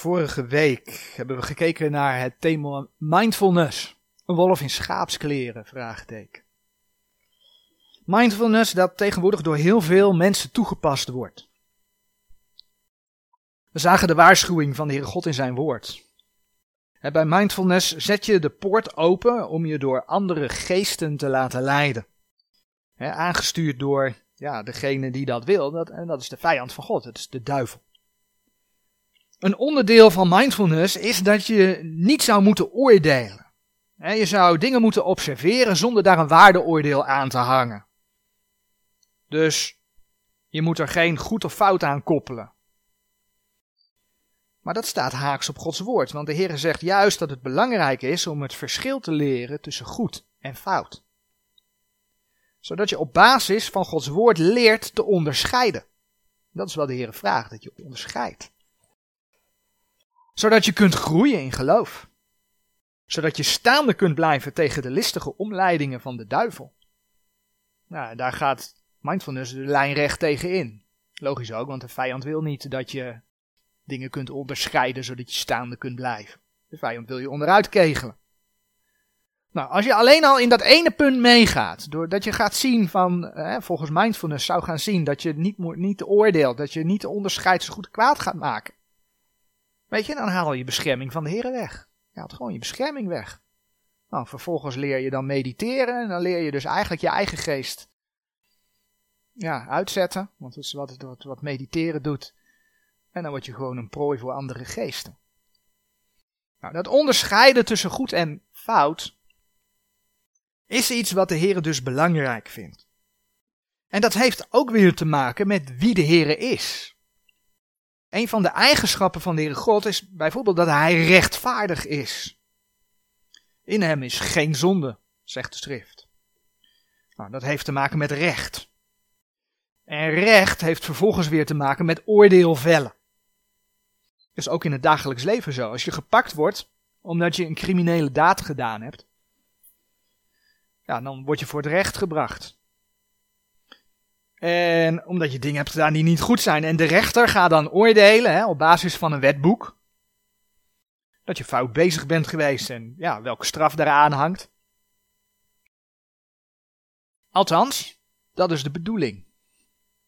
Vorige week hebben we gekeken naar het thema mindfulness. Een wolf in schaapskleren, vraagteken. Mindfulness dat tegenwoordig door heel veel mensen toegepast wordt. We zagen de waarschuwing van de Heere God in zijn woord. Bij mindfulness zet je de poort open om je door andere geesten te laten leiden. Aangestuurd door ja, degene die dat wil, dat, en dat is de vijand van God, het is de duivel. Een onderdeel van mindfulness is dat je niet zou moeten oordelen. Je zou dingen moeten observeren zonder daar een waardeoordeel aan te hangen. Dus je moet er geen goed of fout aan koppelen. Maar dat staat haaks op Gods woord, want de Heer zegt juist dat het belangrijk is om het verschil te leren tussen goed en fout. Zodat je op basis van Gods woord leert te onderscheiden. Dat is wat de Heer vraagt, dat je onderscheidt zodat je kunt groeien in geloof. Zodat je staande kunt blijven tegen de listige omleidingen van de duivel. Nou, daar gaat mindfulness de lijn recht tegen in. Logisch ook, want de vijand wil niet dat je dingen kunt onderscheiden zodat je staande kunt blijven. De vijand wil je onderuit kegelen. Nou, als je alleen al in dat ene punt meegaat, doordat je gaat zien van, eh, volgens mindfulness zou gaan zien dat je niet, niet oordeelt, dat je niet de onderscheid zo goed kwaad gaat maken. Weet je, dan haal je bescherming van de Heer weg. Je haalt gewoon je bescherming weg. Nou, vervolgens leer je dan mediteren en dan leer je dus eigenlijk je eigen geest ja, uitzetten. Want dat is wat, wat, mediteren doet. En dan word je gewoon een prooi voor andere geesten. Nou, dat onderscheiden tussen goed en fout is iets wat de Heer dus belangrijk vindt. En dat heeft ook weer te maken met wie de Heer is. Een van de eigenschappen van de Heere God is bijvoorbeeld dat hij rechtvaardig is. In hem is geen zonde, zegt de schrift. Nou, dat heeft te maken met recht. En recht heeft vervolgens weer te maken met oordeel vellen. Dat is ook in het dagelijks leven zo. Als je gepakt wordt omdat je een criminele daad gedaan hebt, ja, dan word je voor het recht gebracht. En omdat je dingen hebt gedaan die niet goed zijn. En de rechter gaat dan oordelen hè, op basis van een wetboek. Dat je fout bezig bent geweest en ja, welke straf daaraan hangt. Althans, dat is de bedoeling.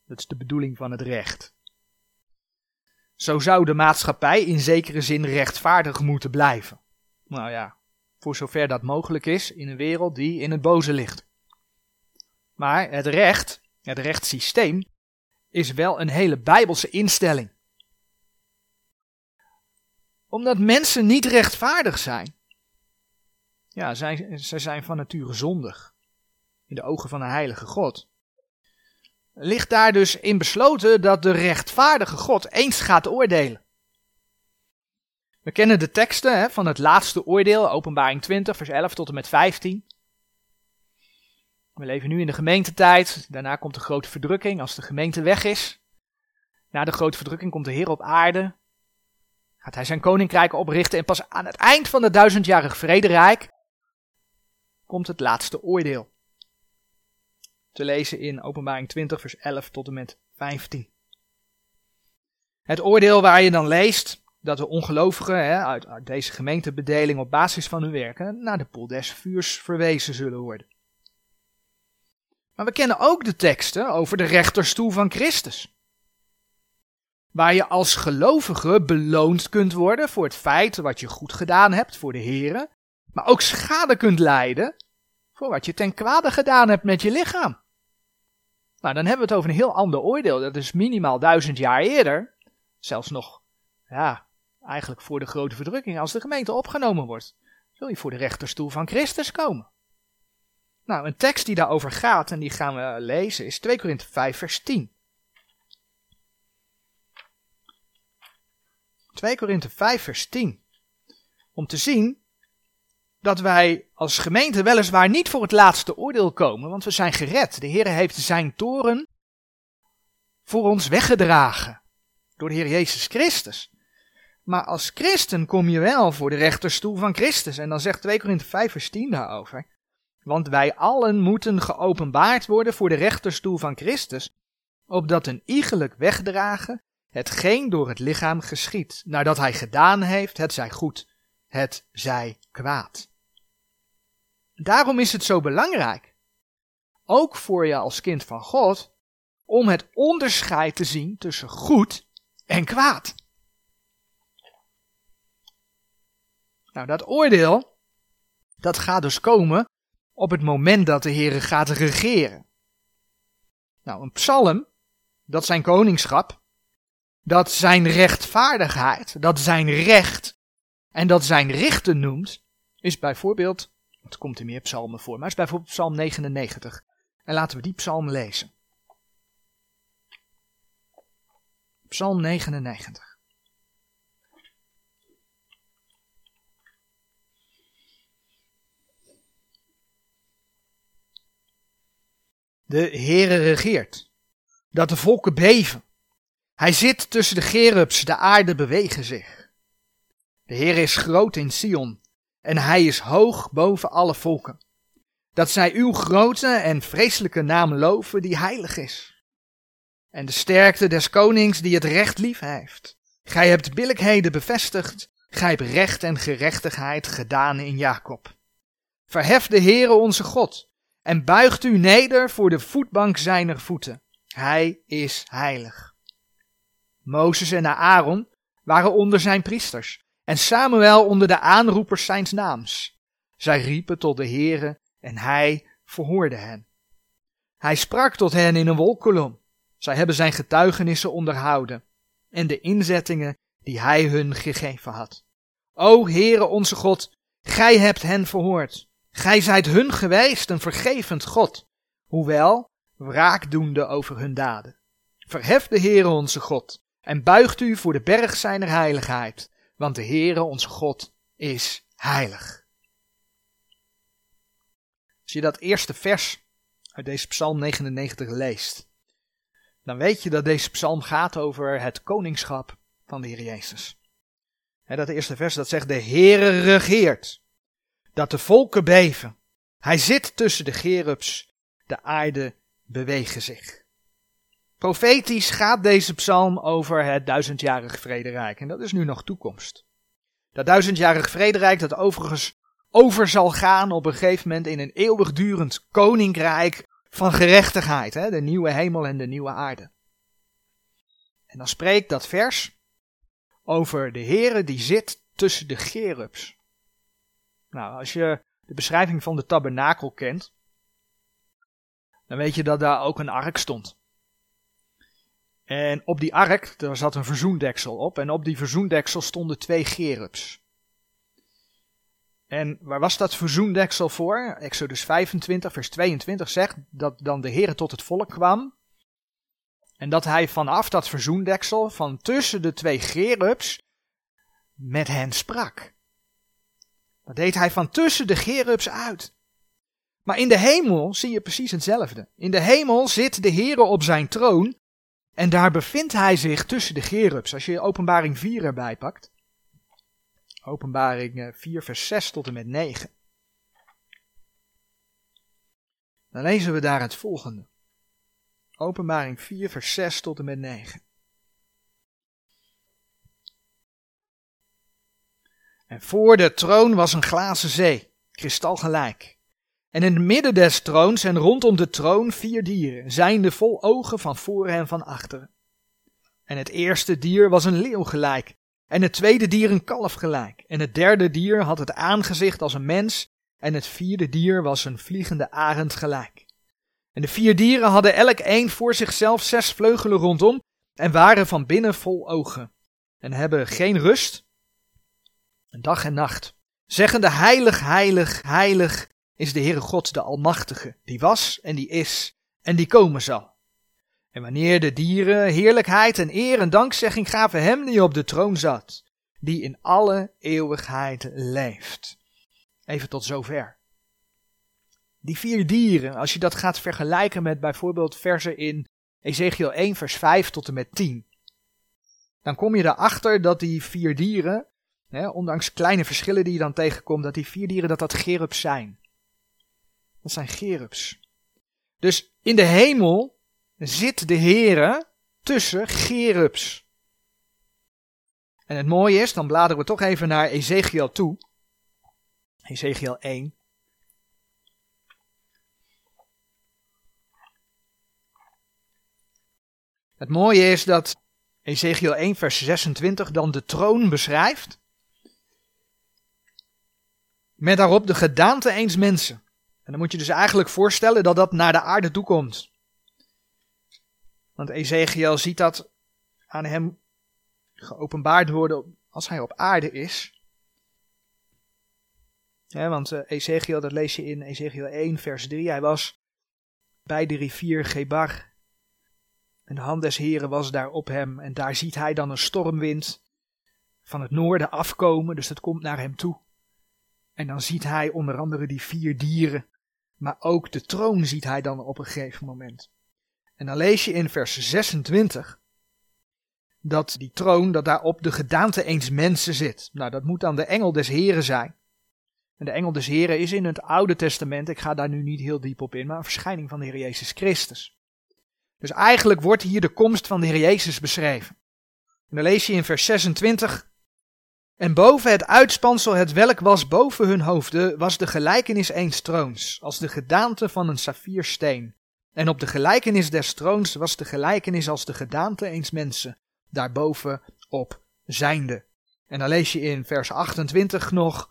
Dat is de bedoeling van het recht. Zo zou de maatschappij in zekere zin rechtvaardig moeten blijven. Nou ja, voor zover dat mogelijk is in een wereld die in het boze ligt. Maar het recht het rechtssysteem is wel een hele bijbelse instelling. Omdat mensen niet rechtvaardig zijn. Ja, zij, zij zijn van nature zondig. In de ogen van de heilige God. Ligt daar dus in besloten dat de rechtvaardige God eens gaat oordelen. We kennen de teksten hè, van het laatste oordeel, openbaring 20, vers 11 tot en met 15. We leven nu in de gemeentetijd. Daarna komt de grote verdrukking als de gemeente weg is. Na de grote verdrukking komt de Heer op aarde. Gaat hij zijn koninkrijk oprichten. En pas aan het eind van het duizendjarig vrederijk komt het laatste oordeel. Te lezen in Openbaring 20, vers 11 tot en met 15. Het oordeel waar je dan leest dat de ongelovigen hè, uit, uit deze gemeentebedeling op basis van hun werken naar de poel des vuurs verwezen zullen worden. Maar we kennen ook de teksten over de rechterstoel van Christus. Waar je als gelovige beloond kunt worden voor het feit wat je goed gedaan hebt voor de Here, maar ook schade kunt lijden voor wat je ten kwade gedaan hebt met je lichaam. Nou, dan hebben we het over een heel ander oordeel. Dat is minimaal duizend jaar eerder. Zelfs nog, ja, eigenlijk voor de grote verdrukking. Als de gemeente opgenomen wordt, zul je voor de rechterstoel van Christus komen. Nou, een tekst die daarover gaat en die gaan we lezen is 2 Korinthe 5 vers 10. 2 Korinthe 5 vers 10. Om te zien dat wij als gemeente weliswaar niet voor het laatste oordeel komen, want we zijn gered. De Heer heeft zijn toren voor ons weggedragen door de Heer Jezus Christus. Maar als christen kom je wel voor de rechterstoel van Christus. En dan zegt 2 Korinthe 5 vers 10 daarover. Want wij allen moeten geopenbaard worden voor de rechterstoel van Christus, opdat een iegelijk wegdragen hetgeen door het lichaam geschiet, nadat hij gedaan heeft, het zij goed, het zij kwaad. Daarom is het zo belangrijk, ook voor je als kind van God, om het onderscheid te zien tussen goed en kwaad. Nou, dat oordeel, dat gaat dus komen op het moment dat de Heer gaat regeren. Nou, een psalm, dat zijn koningschap, dat zijn rechtvaardigheid, dat zijn recht en dat zijn richten noemt, is bijvoorbeeld, het komt in meer psalmen voor, maar is bijvoorbeeld psalm 99. En laten we die psalm lezen. Psalm 99. De Heere regeert, dat de volken beven. Hij zit tussen de gerubs, de aarde bewegen zich. De Heer is groot in Sion, en hij is hoog boven alle volken. Dat zij uw grote en vreselijke naam loven, die heilig is. En de sterkte des konings, die het recht lief heeft. Gij hebt billijkheden bevestigd, gij hebt recht en gerechtigheid gedaan in Jacob. Verhef de Heere onze God, en buigt u neder voor de voetbank zijner voeten. Hij is heilig. Mozes en Aaron waren onder zijn priesters, en Samuel onder de aanroepers zijns naams. Zij riepen tot de Heere, en hij verhoorde hen. Hij sprak tot hen in een wolkolom. Zij hebben zijn getuigenissen onderhouden en de inzettingen die hij hun gegeven had. O Heere onze God, gij hebt hen verhoord. Gij zijt hun geweest een vergevend God, hoewel wraakdoende over hun daden. Verhef de Heere onze God en buigt u voor de berg zijner heiligheid, want de Heere onze God is heilig. Als je dat eerste vers uit deze psalm 99 leest, dan weet je dat deze psalm gaat over het koningschap van de Heer Jezus. Dat eerste vers dat zegt, de Heere regeert dat de volken beven. Hij zit tussen de gerubs, de aarde bewegen zich. Profetisch gaat deze psalm over het duizendjarig vrederijk en dat is nu nog toekomst. Dat duizendjarig vrederijk dat overigens over zal gaan op een gegeven moment in een eeuwigdurend koninkrijk van gerechtigheid, hè, de nieuwe hemel en de nieuwe aarde. En dan spreekt dat vers over de Heere die zit tussen de gerubs. Nou, als je de beschrijving van de tabernakel kent, dan weet je dat daar ook een ark stond. En op die ark, daar zat een verzoendeksel op, en op die verzoendeksel stonden twee gerubs. En waar was dat verzoendeksel voor? Exodus 25, vers 22 zegt dat dan de Heer tot het volk kwam. En dat hij vanaf dat verzoendeksel, van tussen de twee gerubs, met hen sprak. Dat deed hij van tussen de gerubs uit. Maar in de hemel zie je precies hetzelfde. In de hemel zit de Heere op zijn troon en daar bevindt hij zich tussen de gerubs. Als je openbaring 4 erbij pakt. Openbaring 4 eh, vers 6 tot en met 9. Dan lezen we daar het volgende. Openbaring 4 vers 6 tot en met 9. En voor de troon was een glazen zee, kristalgelijk. En in het midden des troons en rondom de troon vier dieren, zijnde vol ogen van voren en van achteren. En het eerste dier was een leeuw gelijk, en het tweede dier een kalf gelijk, en het derde dier had het aangezicht als een mens, en het vierde dier was een vliegende arend gelijk. En de vier dieren hadden elk een voor zichzelf zes vleugelen rondom, en waren van binnen vol ogen, en hebben geen rust, dag en nacht, zeggende heilig, heilig, heilig is de Heere God, de Almachtige, die was en die is en die komen zal. En wanneer de dieren heerlijkheid en eer en dankzegging gaven hem die op de troon zat, die in alle eeuwigheid leeft. Even tot zover. Die vier dieren, als je dat gaat vergelijken met bijvoorbeeld versen in Ezekiel 1 vers 5 tot en met 10, dan kom je erachter dat die vier dieren ondanks kleine verschillen die je dan tegenkomt, dat die vier dieren dat dat gerubs zijn. Dat zijn gerubs. Dus in de hemel zit de Heere tussen gerubs. En het mooie is, dan bladeren we toch even naar Ezekiel toe. Ezekiel 1. Het mooie is dat Ezekiel 1, vers 26 dan de troon beschrijft. Met daarop de gedaante eens mensen. En dan moet je dus eigenlijk voorstellen dat dat naar de aarde toe komt. Want Ezekiel ziet dat aan hem geopenbaard worden als hij op aarde is. Want uh, Ezekiel, dat lees je in Ezekiel 1, vers 3. Hij was bij de rivier Gebar. En de hand des Heren was daar op hem. En daar ziet hij dan een stormwind van het noorden afkomen. Dus dat komt naar hem toe. En dan ziet hij onder andere die vier dieren. Maar ook de troon ziet hij dan op een gegeven moment. En dan lees je in vers 26 dat die troon, dat daarop de gedaante eens mensen zit. Nou, dat moet dan de engel des Heren zijn. En de engel des Heren is in het Oude Testament, ik ga daar nu niet heel diep op in, maar een verschijning van de Heer Jezus Christus. Dus eigenlijk wordt hier de komst van de Heer Jezus beschreven. En dan lees je in vers 26. En boven het uitspansel, het welk was boven hun hoofden, was de gelijkenis eens troons, als de gedaante van een saffiersteen. En op de gelijkenis des troons was de gelijkenis als de gedaante eens mensen, daarboven op zijnde. En dan lees je in vers 28 nog,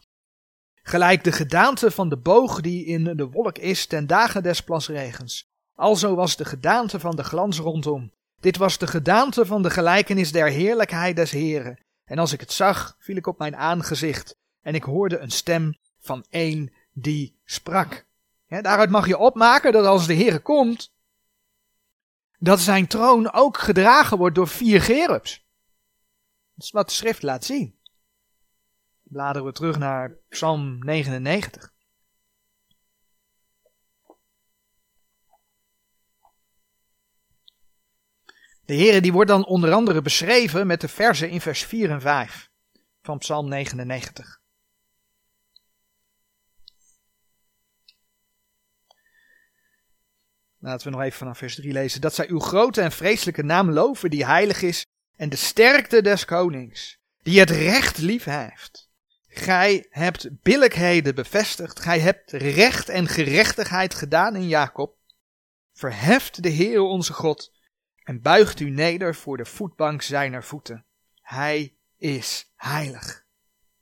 gelijk de gedaante van de boog die in de wolk is ten dagen des plasregens. Alzo was de gedaante van de glans rondom. Dit was de gedaante van de gelijkenis der heerlijkheid des Heren. En als ik het zag, viel ik op mijn aangezicht, en ik hoorde een stem van een die sprak. Ja, daaruit mag je opmaken dat als de Heere komt, dat zijn troon ook gedragen wordt door vier gerubs. Dat is wat de schrift laat zien. Bladeren we terug naar Psalm 99. De Heere die wordt dan onder andere beschreven met de verzen in vers 4 en 5 van Psalm 99. Laten we nog even vanaf vers 3 lezen. Dat zij uw grote en vreselijke naam loven, die heilig is, en de sterkte des konings, die het recht lief heeft. Gij hebt billijkheden bevestigd, gij hebt recht en gerechtigheid gedaan in Jacob. Verheft de Heer onze God en buigt u neder voor de voetbank zijner voeten. Hij is heilig.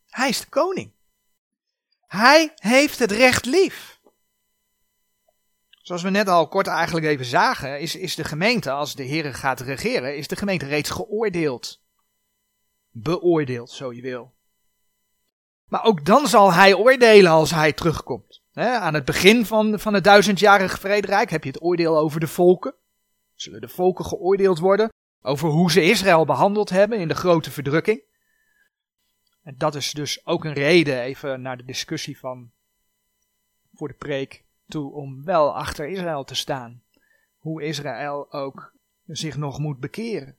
Hij is de koning. Hij heeft het recht lief. Zoals we net al kort eigenlijk even zagen, is, is de gemeente, als de Heer gaat regeren, is de gemeente reeds geoordeeld. Beoordeeld, zo je wil. Maar ook dan zal hij oordelen als hij terugkomt. aan het begin van, van het duizendjarige vrederijk heb je het oordeel over de volken. Zullen de volken geoordeeld worden over hoe ze Israël behandeld hebben in de grote verdrukking. En dat is dus ook een reden, even naar de discussie van voor de preek, toe om wel achter Israël te staan. Hoe Israël ook zich nog moet bekeren.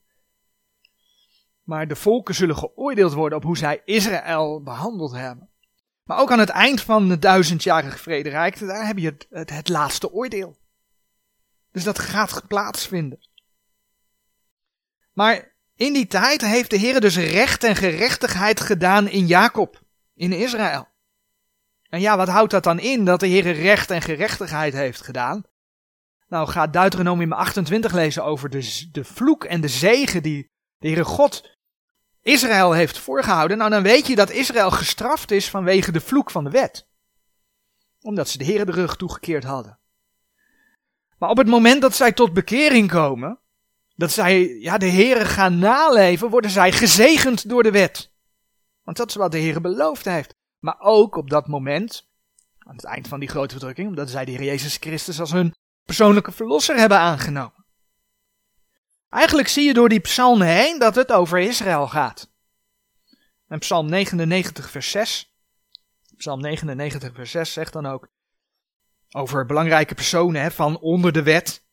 Maar de volken zullen geoordeeld worden op hoe zij Israël behandeld hebben. Maar ook aan het eind van het duizendjarig vrederijk, daar heb je het, het laatste oordeel. Dus dat gaat plaatsvinden. Maar in die tijd heeft de Heer dus recht en gerechtigheid gedaan in Jacob, in Israël. En ja, wat houdt dat dan in dat de Heer recht en gerechtigheid heeft gedaan? Nou, ga Deuteronomium 28 lezen over de, de vloek en de zegen die de Heere God Israël heeft voorgehouden. Nou, dan weet je dat Israël gestraft is vanwege de vloek van de wet. Omdat ze de Heer de rug toegekeerd hadden. Maar op het moment dat zij tot bekering komen, dat zij ja, de Heere gaan naleven, worden zij gezegend door de wet. Want dat is wat de Heer beloofd heeft. Maar ook op dat moment, aan het eind van die grote verdrukking, omdat zij de Heer Jezus Christus als hun persoonlijke verlosser hebben aangenomen. Eigenlijk zie je door die psalmen heen dat het over Israël gaat. En psalm 99 vers 6, psalm 99 vers 6 zegt dan ook over belangrijke personen hè, van onder de wet,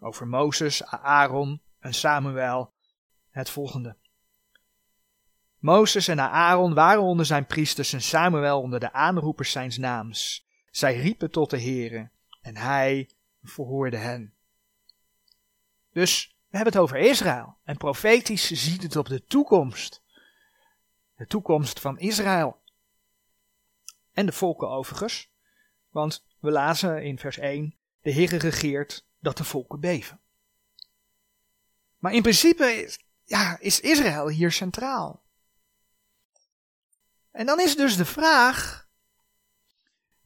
over Mozes, Aaron en Samuel, het volgende. Mozes en Aaron waren onder zijn priesters en Samuel onder de aanroepers zijns naams. Zij riepen tot de Heere en hij verhoorde hen. Dus we hebben het over Israël en profetisch ziet het op de toekomst. de toekomst van Israël. En de volken overigens, want we lazen in vers 1, de Heere regeert dat de volken beven. Maar in principe is, ja, is Israël hier centraal. En dan is dus de vraag,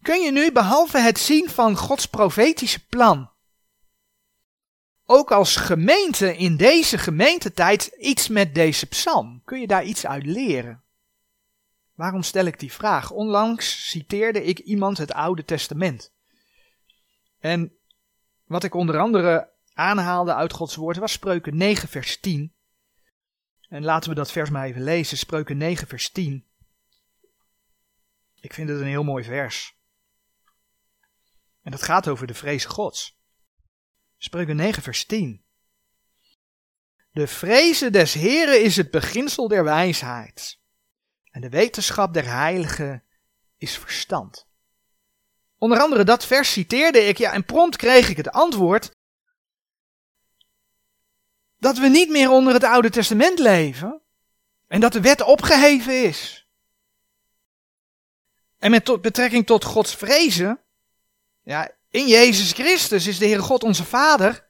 kun je nu behalve het zien van Gods profetische plan, ook als gemeente in deze gemeentetijd iets met deze psalm? Kun je daar iets uit leren? Waarom stel ik die vraag? Onlangs citeerde ik iemand het Oude Testament. En wat ik onder andere aanhaalde uit Gods woord was Spreuken 9 vers 10. En laten we dat vers maar even lezen, Spreuken 9 vers 10. Ik vind het een heel mooi vers. En dat gaat over de vrees Gods. Spreuken 9 vers 10. De vrezen des Heren is het beginsel der wijsheid. En de wetenschap der heiligen is verstand. Onder andere dat vers citeerde ik, ja, en prompt kreeg ik het antwoord dat we niet meer onder het Oude Testament leven en dat de wet opgeheven is. En met betrekking tot Gods vrezen, ja, in Jezus Christus is de Heere God onze Vader.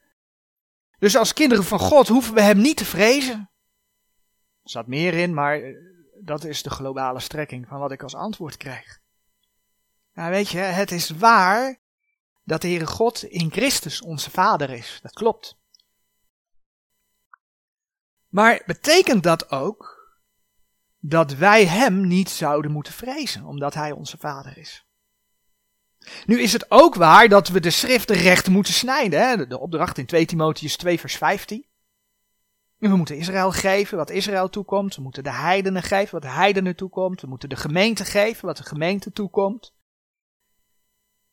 Dus als kinderen van God hoeven we Hem niet te vrezen. Er staat meer in, maar eh, dat is de globale strekking van wat ik als antwoord krijg. Nou weet je, het is waar dat de Heere God in Christus onze Vader is. Dat klopt. Maar betekent dat ook dat wij Hem niet zouden moeten vrezen, omdat Hij onze Vader is? Nu is het ook waar dat we de schriften recht moeten snijden. Hè? De opdracht in 2 Timotheus 2 vers 15. We moeten Israël geven wat Israël toekomt. We moeten de heidenen geven wat de heidenen toekomt. We moeten de gemeente geven wat de gemeente toekomt.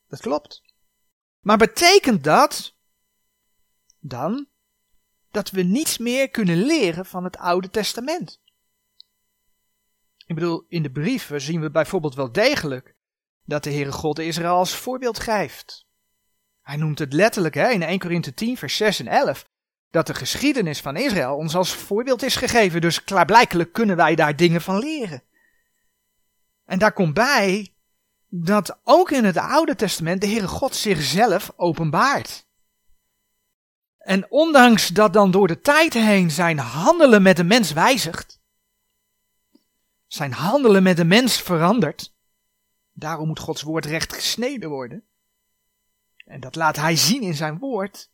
Dat klopt. Maar betekent dat dan dat we niets meer kunnen leren van het Oude Testament? Ik bedoel, in de brieven zien we bijvoorbeeld wel degelijk dat de Heere God Israël als voorbeeld geeft. Hij noemt het letterlijk hè, in 1 Korinthe 10, vers 6 en 11, dat de geschiedenis van Israël ons als voorbeeld is gegeven. Dus klaarblijkelijk kunnen wij daar dingen van leren. En daar komt bij dat ook in het Oude Testament de Heere God zichzelf openbaart. En ondanks dat dan door de tijd heen zijn handelen met de mens wijzigt, zijn handelen met de mens verandert, daarom moet Gods woord recht gesneden worden. En dat laat hij zien in zijn woord.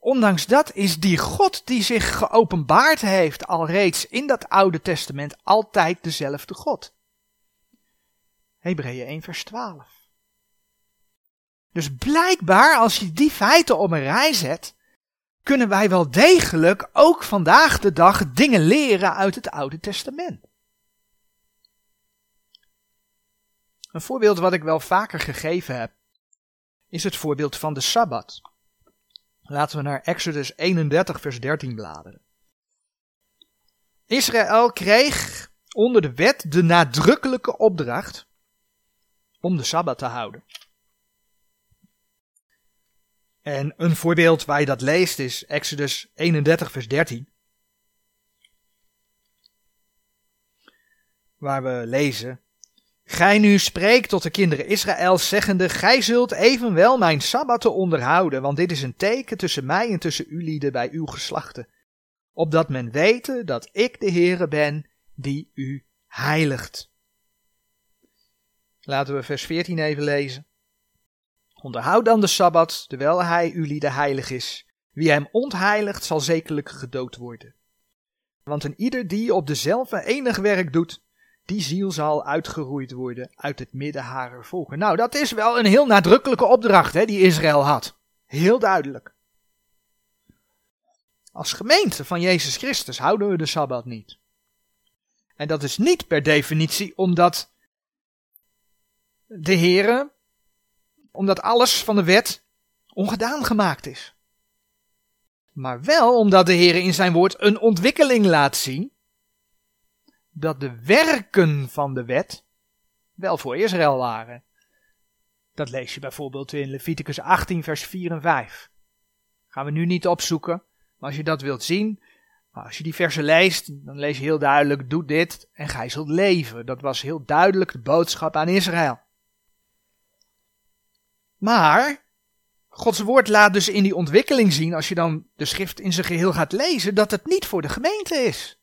Ondanks dat is die God die zich geopenbaard heeft al reeds in dat Oude Testament altijd dezelfde God. Hebreeën 1 vers 12. Dus blijkbaar, als je die feiten op een rij zet, kunnen wij wel degelijk ook vandaag de dag dingen leren uit het Oude Testament. Een voorbeeld wat ik wel vaker gegeven heb, is het voorbeeld van de Sabbat. Laten we naar Exodus 31, vers 13 bladeren. Israël kreeg onder de wet de nadrukkelijke opdracht om de Sabbat te houden. En een voorbeeld waar je dat leest is Exodus 31, vers 13. Waar we lezen: Gij nu spreekt tot de kinderen Israël, zeggende: Gij zult evenwel mijn sabbatten onderhouden, want dit is een teken tussen mij en tussen u lieden bij uw geslachten. Opdat men wete dat ik de Heere ben die u heiligt. Laten we vers 14 even lezen. Onderhoud dan de Sabbat, terwijl hij u lieden heilig is. Wie hem ontheiligt, zal zekerlijk gedood worden. Want een ieder die op dezelfde enig werk doet, die ziel zal uitgeroeid worden uit het midden harer volken. Nou, dat is wel een heel nadrukkelijke opdracht hè, die Israël had. Heel duidelijk. Als gemeente van Jezus Christus houden we de Sabbat niet. En dat is niet per definitie omdat de Heere omdat alles van de wet ongedaan gemaakt is. Maar wel omdat de Heer in zijn woord een ontwikkeling laat zien dat de werken van de wet wel voor Israël waren. Dat lees je bijvoorbeeld in Leviticus 18, vers 4 en 5. Gaan we nu niet opzoeken, maar als je dat wilt zien, als je die versen leest, dan lees je heel duidelijk, doe dit en gij zult leven. Dat was heel duidelijk de boodschap aan Israël. Maar, Gods woord laat dus in die ontwikkeling zien, als je dan de schrift in zijn geheel gaat lezen, dat het niet voor de gemeente is.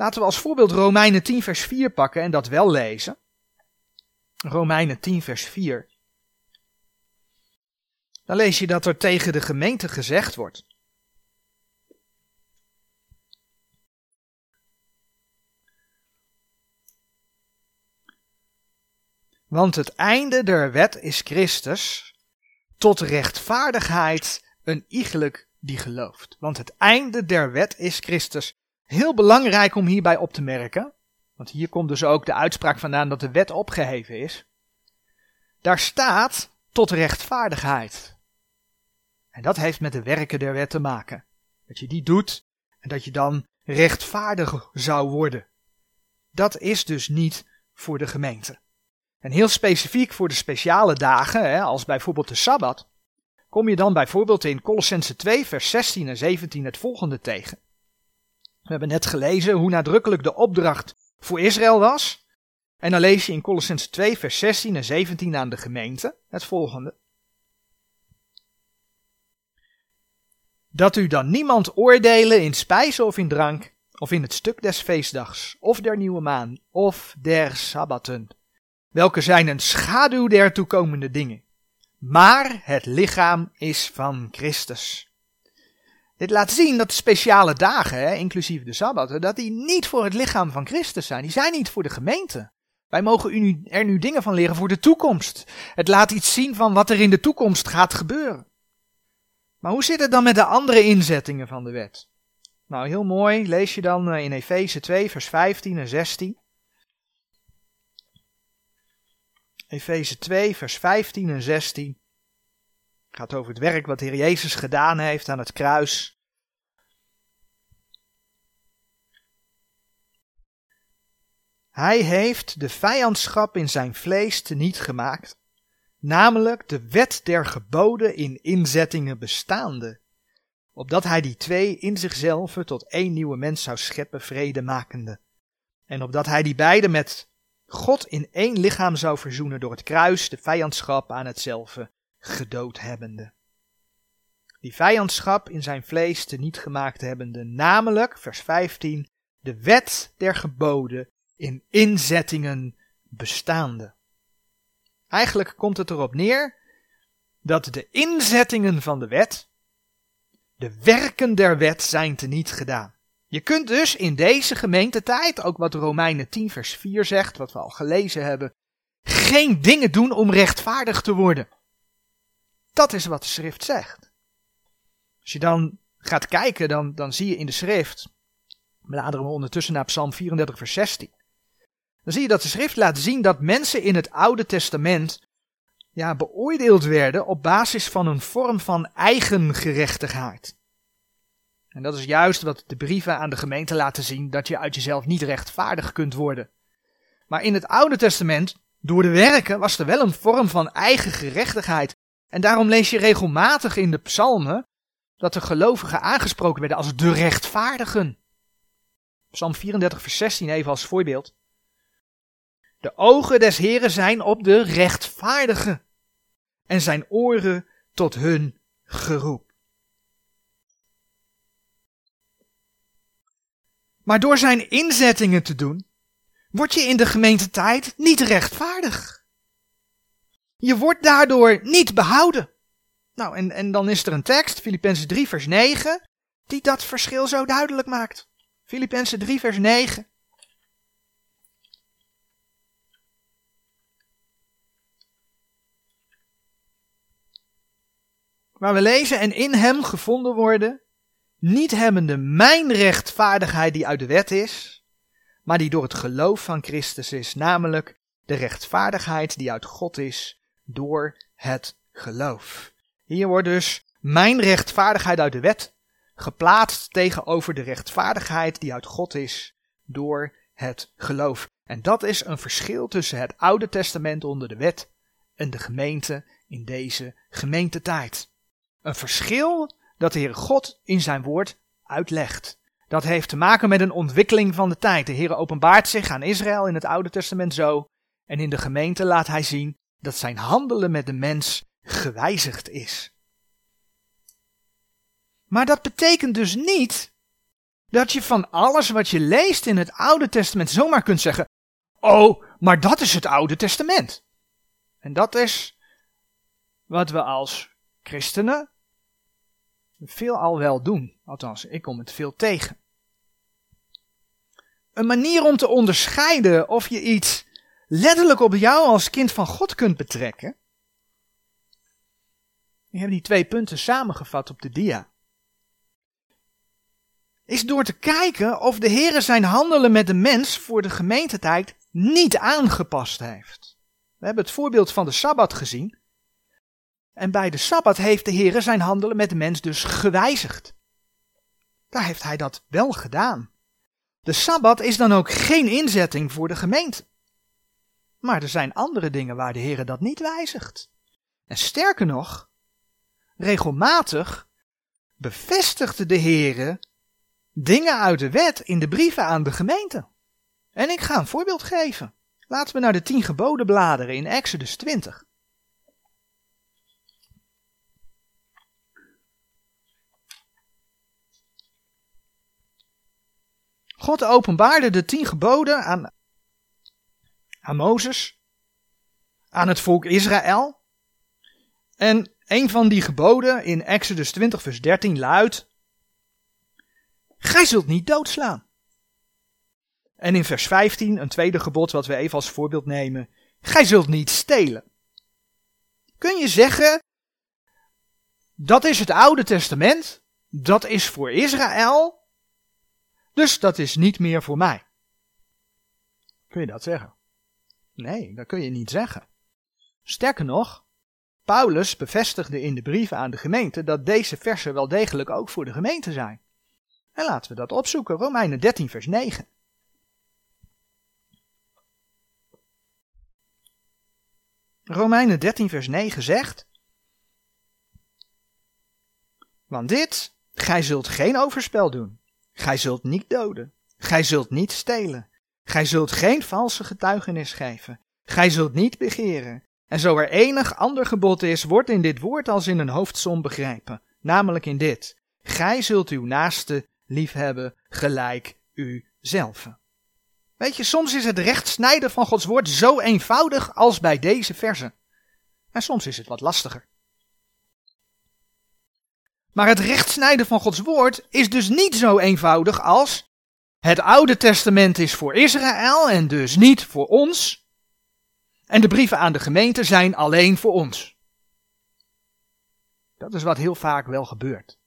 Laten we als voorbeeld Romeinen 10 vers 4 pakken en dat wel lezen. Romeinen 10 vers 4. Dan lees je dat er tegen de gemeente gezegd wordt. Want het einde der wet is Christus, tot rechtvaardigheid een iegelijk die gelooft. Want het einde der wet is Christus. Heel belangrijk om hierbij op te merken, want hier komt dus ook de uitspraak vandaan dat de wet opgeheven is. Daar staat tot rechtvaardigheid. En dat heeft met de werken der wet te maken. Dat je die doet en dat je dan rechtvaardig zou worden. Dat is dus niet voor de gemeente. En heel specifiek voor de speciale dagen, hè, als bijvoorbeeld de Sabbat, kom je dan bijvoorbeeld in Colossense 2, vers 16 en 17 het volgende tegen. We hebben net gelezen hoe nadrukkelijk de opdracht voor Israël was. En dan lees je in Colossense 2, vers 16 en 17 aan de gemeente het volgende. Dat u dan niemand oordelen in spijzen of in drank, of in het stuk des feestdags, of der nieuwe maan, of der sabbaten, welke zijn een schaduw der toekomende dingen. Maar het lichaam is van Christus. Dit laat zien dat de speciale dagen, inclusief de Sabbaten, dat die niet voor het lichaam van Christus zijn. Die zijn niet voor de gemeente. Wij mogen er nu dingen van leren voor de toekomst. Het laat iets zien van wat er in de toekomst gaat gebeuren. Maar hoe zit het dan met de andere inzettingen van de wet? Nou, heel mooi, lees je dan eh, in Efeze 2, vers 15 en 16. Efeze 2, vers 15 en 16. Gaat over het werk wat de Heer Jezus gedaan heeft aan het kruis. Hij heeft de vijandschap in zijn vlees teniet gemaakt, namelijk de wet der geboden in inzettingen bestaande, opdat hij die twee in zichzelf tot één nieuwe mens zou scheppen, vrede makende, en opdat hij die beide met God in één lichaam zou verzoenen door het kruis, de vijandschap aan hetzelfde gedood hebbende. Die vijandschap in zijn vlees te niet gemaakt hebbende, namelijk, vers 15, de wet der geboden in inzettingen bestaande. Eigenlijk komt het erop neer dat de inzettingen van de wet, de werken der wet zijn teniet gedaan. Je kunt dus in deze gemeentetijd, ook wat Romeinen 10 vers 4 zegt, wat we al gelezen hebben, geen dingen doen om rechtvaardig te worden. Dat is wat de schrift zegt. Als je dan gaat kijken, dan, dan zie je in de schrift, bladeren we ondertussen naar Psalm 34 vers 16, dan zie je dat de schrift laat zien dat mensen in het Oude Testament ja, beoordeeld werden op basis van een vorm van eigen gerechtigheid. En dat is juist wat de brieven aan de gemeente laten zien, dat je uit jezelf niet rechtvaardig kunt worden. Maar in het Oude Testament, door de werken, was er wel een vorm van eigen gerechtigheid. En daarom lees je regelmatig in de psalmen dat de gelovigen aangesproken werden als de rechtvaardigen. Psalm 34, vers 16 even als voorbeeld. De ogen des Heren zijn op de rechtvaardigen en zijn oren tot hun geroep. Maar door zijn inzettingen te doen, word je in de gemeentetijd niet rechtvaardig. Je wordt daardoor niet behouden. Nou, en, en dan is er een tekst, Filippenzen 3 vers 9, die dat verschil zo duidelijk maakt. Filippenzen 3 vers 9. Waar we lezen en in hem gevonden worden, niet hebbende mijn rechtvaardigheid die uit de wet is, maar die door het geloof van Christus is, namelijk de rechtvaardigheid die uit God is door het geloof. Hier wordt dus mijn rechtvaardigheid uit de wet geplaatst tegenover de rechtvaardigheid die uit God is door het geloof. En dat is een verschil tussen het Oude Testament onder de wet en de gemeente in deze gemeentetijd. Een verschil dat de Heer God in zijn woord uitlegt. Dat heeft te maken met een ontwikkeling van de tijd. De Heer openbaart zich aan Israël in het Oude Testament zo. En in de gemeente laat hij zien dat zijn handelen met de mens gewijzigd is. Maar dat betekent dus niet dat je van alles wat je leest in het Oude Testament zomaar kunt zeggen: Oh, maar dat is het Oude Testament. En dat is wat we als christenen veel al wel doen. Althans, ik kom het veel tegen. Een manier om te onderscheiden of je iets letterlijk op jou als kind van God kunt betrekken. Ik heb die twee punten samengevat op de dia. Is door te kijken of de Heer zijn handelen met de mens voor de gemeentetijd niet aangepast heeft. We hebben het voorbeeld van de Sabbat gezien. En bij de Sabbat heeft de Heer zijn handelen met de mens dus gewijzigd. Daar heeft hij dat wel gedaan. De Sabbat is dan ook geen inzetting voor de gemeente. Maar er zijn andere dingen waar de Heer dat niet wijzigt. En sterker nog, regelmatig bevestigde de Heer dingen uit de wet in de brieven aan de gemeente. En ik ga een voorbeeld geven. Laten we naar de tien geboden bladeren in Exodus 20. God openbaarde de tien geboden aan, aan Mozes, aan het volk Israël. En een van die geboden in Exodus 20, vers 13 luidt: Gij zult niet doodslaan. En in vers 15, een tweede gebod wat we even als voorbeeld nemen: Gij zult niet stelen. Kun je zeggen, dat is het Oude Testament, dat is voor Israël, dus dat is niet meer voor mij. Kun je dat zeggen? Nee, dat kun je niet zeggen. Sterker nog, Paulus bevestigde in de brieven aan de gemeente dat deze versen wel degelijk ook voor de gemeente zijn. En laten we dat opzoeken, Romeinen 13, vers 9. Romeinen 13, vers 9 zegt: Want dit, gij zult geen overspel doen, Gij zult niet doden. Gij zult niet stelen. Gij zult geen valse getuigenis geven. Gij zult niet begeren. En zo er enig ander gebod is, wordt in dit woord als in een hoofdsom begrijpen. Namelijk in dit. Gij zult uw naaste liefhebben gelijk uzelf. Weet je, soms is het rechtsnijden van Gods woord zo eenvoudig als bij deze versen. En soms is het wat lastiger. Maar het rechtsnijden van Gods woord is dus niet zo eenvoudig als het Oude Testament is voor Israël en dus niet voor ons. En de brieven aan de gemeente zijn alleen voor ons. Dat is wat heel vaak wel gebeurt.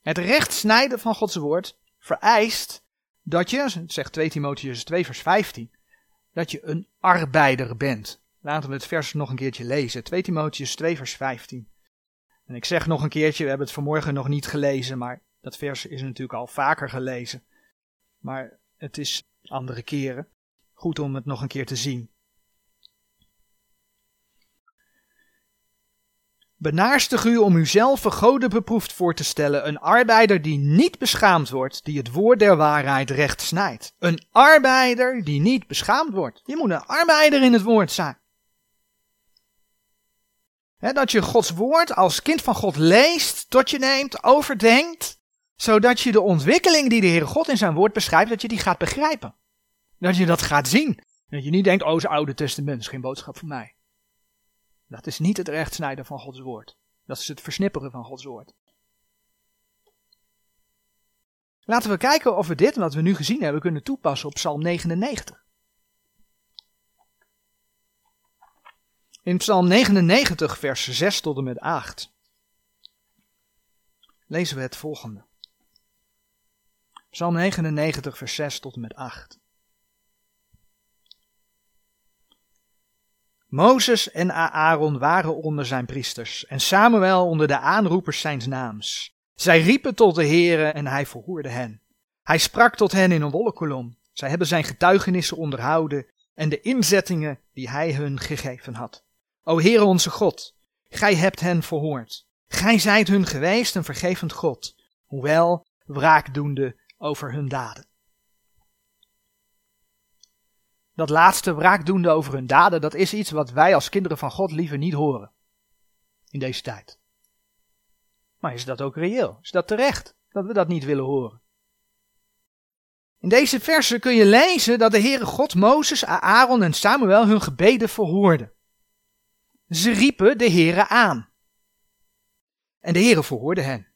Het rechtsnijden van Gods woord vereist dat je, zegt 2 Timotheus 2 vers 15, dat je een arbeider bent. Laten we het vers nog een keertje lezen. 2 Timotheus 2 vers 15. En ik zeg nog een keertje, we hebben het vanmorgen nog niet gelezen, maar dat vers is natuurlijk al vaker gelezen. Maar het is andere keren. Goed om het nog een keer te zien. Benaarstig u om uzelf goden beproefd voor te stellen, een arbeider die niet beschaamd wordt, die het woord der waarheid recht snijdt. Een arbeider die niet beschaamd wordt. Je moet een arbeider in het woord zijn dat je Gods woord als kind van God leest, tot je neemt, overdenkt, zodat je de ontwikkeling die de Heere God in zijn woord beschrijft, dat je die gaat begrijpen. Dat je dat gaat zien. Dat je niet denkt, oh, het Oude Testament is geen boodschap voor mij. Dat is niet het rechtsnijden van Gods woord. Dat is het versnipperen van Gods woord. Laten we kijken of we dit, wat we nu gezien hebben, kunnen toepassen op Psalm 99. In Psalm 99, vers 6 tot en met 8 lezen we het volgende. Psalm 99, vers 6 tot en met 8. Mozes en Aaron waren onder zijn priesters en Samuel onder de aanroepers zijns naams. Zij riepen tot de Heere en hij verhoorde hen. Hij sprak tot hen in een wolkenkolom. Zij hebben zijn getuigenissen onderhouden en de inzettingen die hij hun gegeven had. O Heere onze God, gij hebt hen verhoord. Gij zijt hun geweest een vergevend God, hoewel wraakdoende over hun daden. Dat laatste wraakdoende over hun daden, dat is iets wat wij als kinderen van God liever niet horen. In deze tijd. Maar is dat ook reëel? Is dat terecht dat we dat niet willen horen? In deze versen kun je lezen dat de Heere God Mozes, Aaron en Samuel hun gebeden verhoorde. Ze riepen de Heere aan. En de Heere verhoorde hen.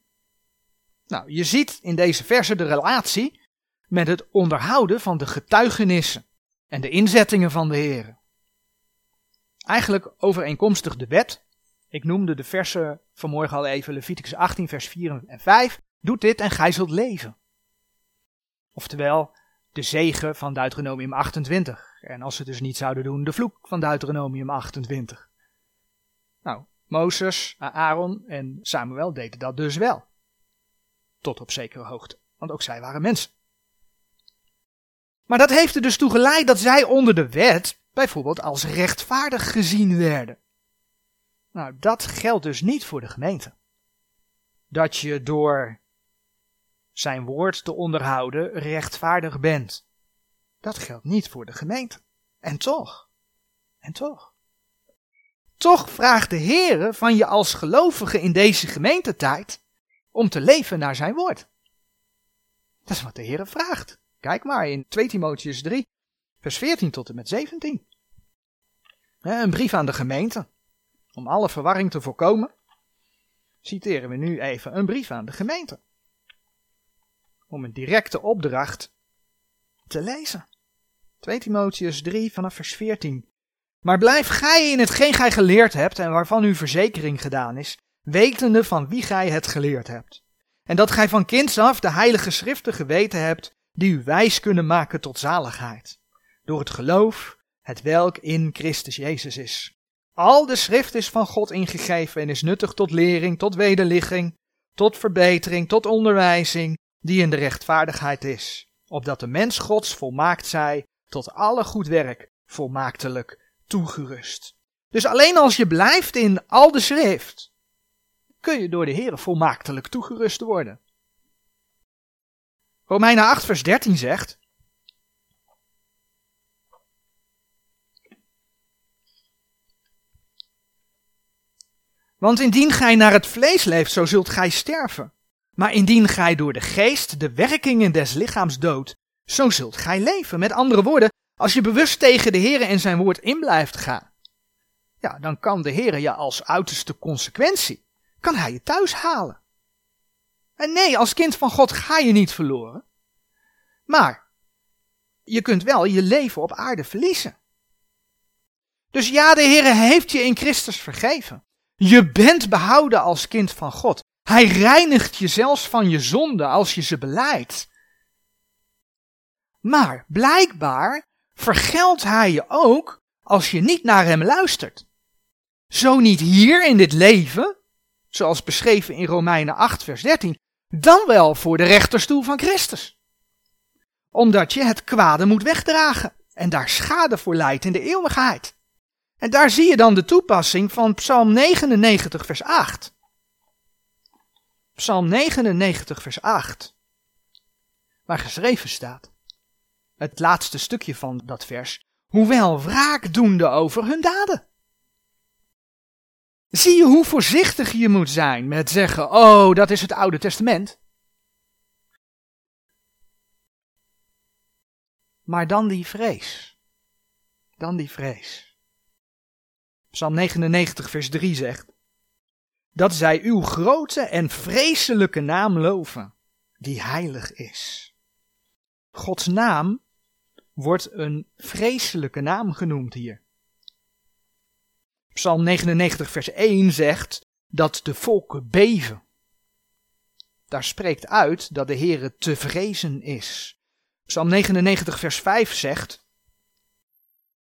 Nou, je ziet in deze versen de relatie met het onderhouden van de getuigenissen en de inzettingen van de Heere. Eigenlijk overeenkomstig de wet. Ik noemde de versen vanmorgen al even, Leviticus 18, vers 4 en 5. Doet dit en gij zult leven. Oftewel, de zegen van Deuteronomium 28. En als ze dus niet zouden doen, de vloek van Deuteronomium 28. Nou, Mozes, Aaron en Samuel deden dat dus wel. Tot op zekere hoogte, want ook zij waren mensen. Maar dat heeft er dus toe geleid dat zij onder de wet bijvoorbeeld als rechtvaardig gezien werden. Nou, dat geldt dus niet voor de gemeente. Dat je door zijn woord te onderhouden rechtvaardig bent. Dat geldt niet voor de gemeente. En toch, en toch. Toch vraagt de Heere van je als gelovige in deze gemeentetijd om te leven naar zijn woord. Dat is wat de Heere vraagt. Kijk maar in 2 Timotheus 3, vers 14 tot en met 17. Een brief aan de gemeente. Om alle verwarring te voorkomen, citeren we nu even een brief aan de gemeente. Om een directe opdracht te lezen. 2 Timotheus 3 vanaf vers 14. Maar blijf gij in hetgeen gij geleerd hebt en waarvan uw verzekering gedaan is, wetende van wie gij het geleerd hebt. En dat gij van kinds af de heilige schriften geweten hebt, die u wijs kunnen maken tot zaligheid. Door het geloof, het welk in Christus Jezus is. Al de schrift is van God ingegeven en is nuttig tot lering, tot wederligging, tot verbetering, tot onderwijzing, die in de rechtvaardigheid is, opdat de mens Gods volmaakt zij, tot alle goed werk volmaaktelijk toegerust. Dus alleen als je blijft in al de schrift, kun je door de Heer volmaaktelijk toegerust worden. Romeinen 8 vers 13 zegt, Want indien gij naar het vlees leeft, zo zult gij sterven. Maar indien gij door de geest de werkingen des lichaams doodt, zo zult gij leven. Met andere woorden, als je bewust tegen de Heer en zijn woord in blijft gaan, ja, dan kan de Heer je als uiterste consequentie, kan hij je thuis halen. En nee, als kind van God ga je niet verloren. Maar je kunt wel je leven op aarde verliezen. Dus ja, de Heer heeft je in Christus vergeven. Je bent behouden als kind van God. Hij reinigt je zelfs van je zonde als je ze beleidt. Maar blijkbaar vergeldt hij je ook als je niet naar hem luistert. Zo niet hier in dit leven, zoals beschreven in Romeinen 8, vers 13, dan wel voor de rechterstoel van Christus. Omdat je het kwade moet wegdragen en daar schade voor leidt in de eeuwigheid. En daar zie je dan de toepassing van Psalm 99, vers 8. Psalm 99, vers 8. Waar geschreven staat. Het laatste stukje van dat vers. Hoewel wraakdoende over hun daden. Zie je hoe voorzichtig je moet zijn met zeggen: Oh, dat is het Oude Testament. Maar dan die vrees. Dan die vrees. Psalm 99, vers 3 zegt: Dat zij uw grote en vreselijke naam loven, die heilig is. Gods naam wordt een vreselijke naam genoemd hier. Psalm 99, vers 1 zegt dat de volken beven. Daar spreekt uit dat de Heere te vrezen is. Psalm 99, vers 5 zegt: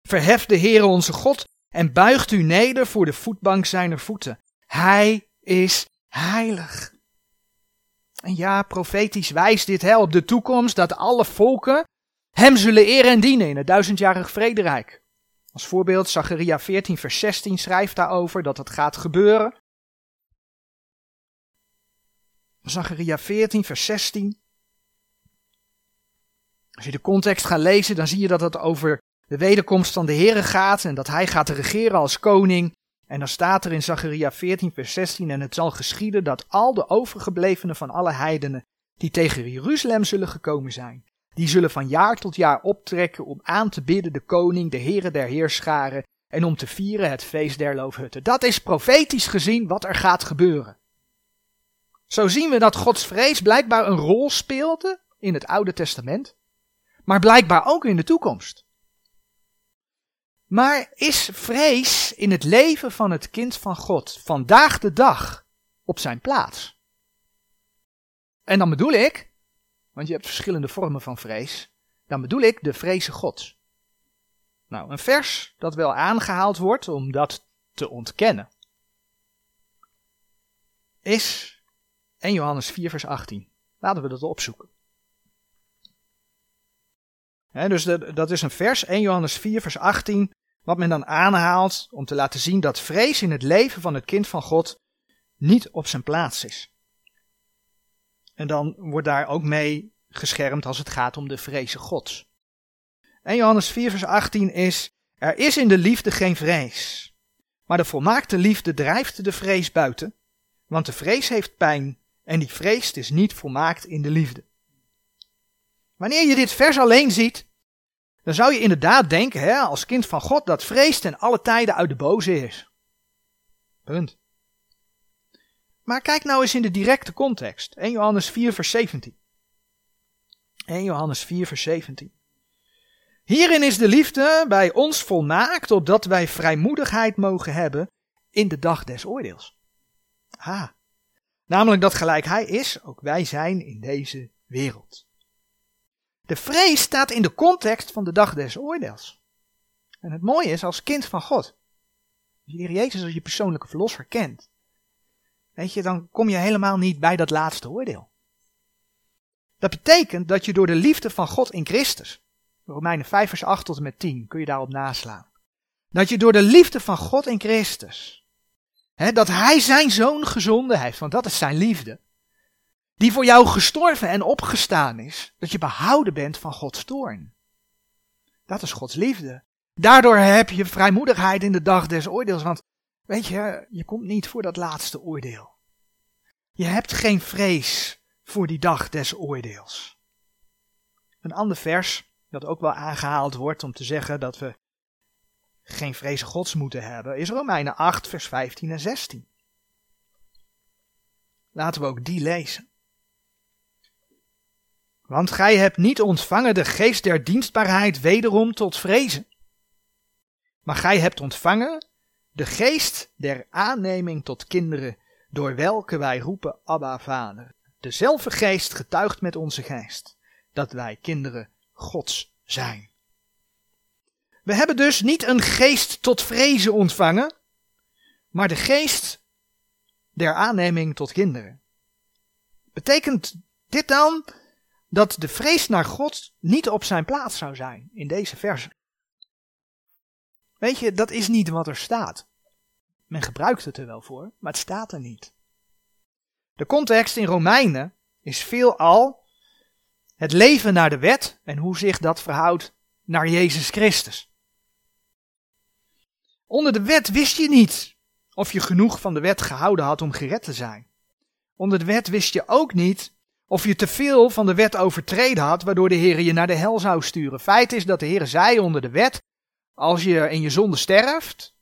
Verhef de Heere onze God en buigt u neder voor de voetbank zijner voeten. Hij is heilig. En ja, profetisch wijst dit op de toekomst dat alle volken hem zullen eren en dienen in het duizendjarig vrederijk. Als voorbeeld, Zacharia 14, vers 16 schrijft daarover dat het gaat gebeuren. Zacharia 14, vers 16. Als je de context gaat lezen, dan zie je dat het over de wederkomst van de Here gaat en dat hij gaat regeren als koning. En dan staat er in Zacharia 14, vers 16, en het zal geschieden dat al de overgeblevenen van alle heidenen die tegen Jeruzalem zullen gekomen zijn, die zullen van jaar tot jaar optrekken om aan te bidden de koning, de Here der heerscharen, en om te vieren het feest der loofhutten. Dat is profetisch gezien wat er gaat gebeuren. Zo zien we dat Gods vrees blijkbaar een rol speelde in het Oude Testament, maar blijkbaar ook in de toekomst. Maar is vrees in het leven van het kind van God vandaag de dag op zijn plaats? En dan bedoel ik, want je hebt verschillende vormen van vrees, dan bedoel ik de vrezen Gods. Nou, een vers dat wel aangehaald wordt om dat te ontkennen, is 1 Johannes 4, vers 18. Laten we dat opzoeken. dus dat is een vers, 1 Johannes 4, vers 18, wat men dan aanhaalt om te laten zien dat vrees in het leven van het kind van God niet op zijn plaats is. En dan wordt daar ook mee geschermd als het gaat om de vrezen Gods. En Johannes 4, vers 18 is: Er is in de liefde geen vrees. Maar de volmaakte liefde drijft de vrees buiten, want de vrees heeft pijn en die vrees is niet volmaakt in de liefde. Wanneer je dit vers alleen ziet, dan zou je inderdaad denken, hè, als kind van God, dat vrees ten alle tijden uit de boze is. Punt. Maar kijk nou eens in de directe context. 1 Johannes 4, vers 17. 1 Johannes 4, vers 17. Hierin is de liefde bij ons volmaakt, opdat wij vrijmoedigheid mogen hebben in de dag des oordeels. Ha. Namelijk dat gelijk hij is, ook wij zijn in deze wereld. De vrees staat in de context van de dag des oordeels. En het mooie is, als kind van God, als je Jezus als je persoonlijke verlosser kent, weet je, dan kom je helemaal niet bij dat laatste oordeel. Dat betekent dat je door de liefde van God in Christus, Romeinen 5 vers 8 tot en met 10, kun je daarop naslaan. Dat je door de liefde van God in Christus, hè, dat Hij zijn zoon gezonden heeft, want dat is zijn liefde, die voor jou gestorven en opgestaan is, dat je behouden bent van Gods toorn. Dat is Gods liefde. Daardoor heb je vrijmoedigheid in de dag des oordeels, want weet je, je komt niet voor dat laatste oordeel. Je hebt geen vrees voor die dag des oordeels. Een ander vers, dat ook wel aangehaald wordt om te zeggen dat we geen vrees gods moeten hebben, is Romeinen 8, vers 15 en 16. Laten we ook die lezen. Want gij hebt niet ontvangen de geest der dienstbaarheid wederom tot vrezen. Maar gij hebt ontvangen de geest der aanneming tot kinderen, door welke wij roepen Abba Vader. Dezelfde geest getuigt met onze geest, dat wij kinderen Gods zijn. We hebben dus niet een geest tot vrezen ontvangen, maar de geest der aanneming tot kinderen. Betekent dit dan dat de vrees naar God niet op zijn plaats zou zijn in deze verse. Weet je, dat is niet wat er staat. Men gebruikt het er wel voor, maar het staat er niet. De context in Romeinen is veelal het leven naar de wet en hoe zich dat verhoudt naar Jezus Christus. Onder de wet wist je niet of je genoeg van de wet gehouden had om gered te zijn. Onder de wet wist je ook niet of je te veel van de wet overtreden had, waardoor de Heer je naar de hel zou sturen. Feit is dat de Heer zei onder de wet, als je in je zonde sterft,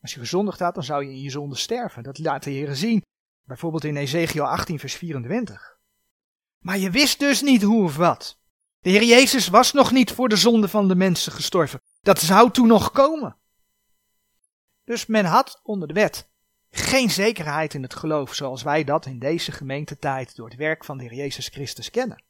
als je gezondigd had, dan zou je in je zonde sterven. Dat laat de Heer zien, bijvoorbeeld in Ezekiel 18 vers 24. Maar je wist dus niet hoe of wat. De Heer Jezus was nog niet voor de zonde van de mensen gestorven. Dat zou toen nog komen. Dus men had onder de wet geen zekerheid in het geloof zoals wij dat in deze gemeentetijd door het werk van de Heer Jezus Christus kennen.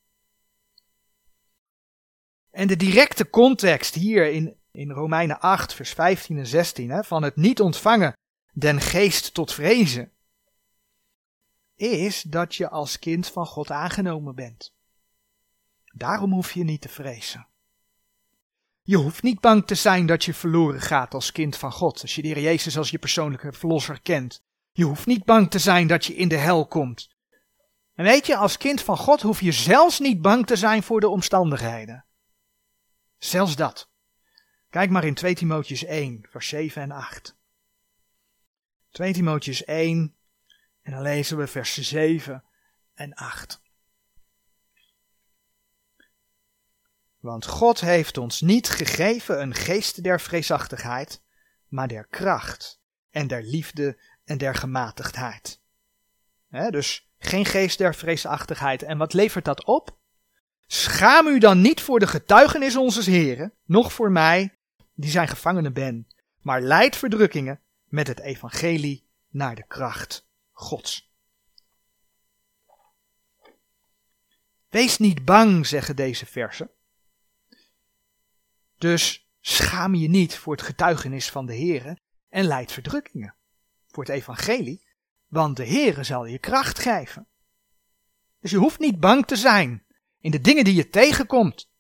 En de directe context hier in, in Romeinen 8, vers 15 en 16, hè, van het niet ontvangen den geest tot vrezen, is dat je als kind van God aangenomen bent. Daarom hoef je niet te vrezen. Je hoeft niet bang te zijn dat je verloren gaat als kind van God, als je de Heer Jezus als je persoonlijke verlosser kent. Je hoeft niet bang te zijn dat je in de hel komt, En weet je, als kind van God hoef je zelfs niet bang te zijn voor de omstandigheden. Zelfs dat. Kijk maar in 2 Timotheus 1, vers 7 en 8. 2 Timotheus 1, en dan lezen we vers 7 en 8. Want God heeft ons niet gegeven een geest der vreesachtigheid, maar der kracht en der liefde en der gematigdheid. dus geen geest der vreesachtigheid. En wat levert dat op? Schaam u dan niet voor de getuigenis onze Heren, noch voor mij, die zijn gevangene ben, maar leid verdrukkingen met het evangelie naar de kracht Gods. Wees niet bang, zeggen deze versen. Dus schaam je niet voor het getuigenis van de Heere en leid verdrukkingen voor het evangelie, want de Heere zal je kracht geven. Dus je hoeft niet bang te zijn in de dingen die je tegenkomt.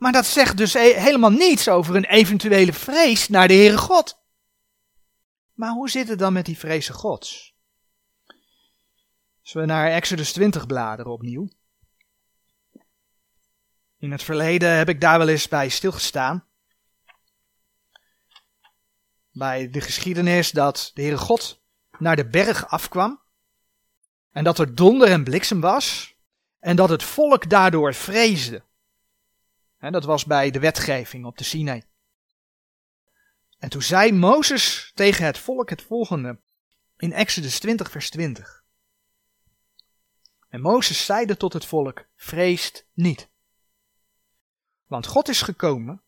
Maar dat zegt dus helemaal niets over een eventuele vrees naar de Heere God. Maar hoe zit het dan met die vrezen Gods? Als we naar Exodus 20 bladeren opnieuw. In het verleden heb ik daar wel eens bij stilgestaan. Bij de geschiedenis dat de Heere God naar de berg afkwam. En dat er donder en bliksem was. En dat het volk daardoor vreesde. Dat was bij de wetgeving op de Sinai. En toen zei Mozes tegen het volk het volgende in Exodus 20, vers 20. En Mozes zeide tot het volk: Vreest niet. Want God is gekomen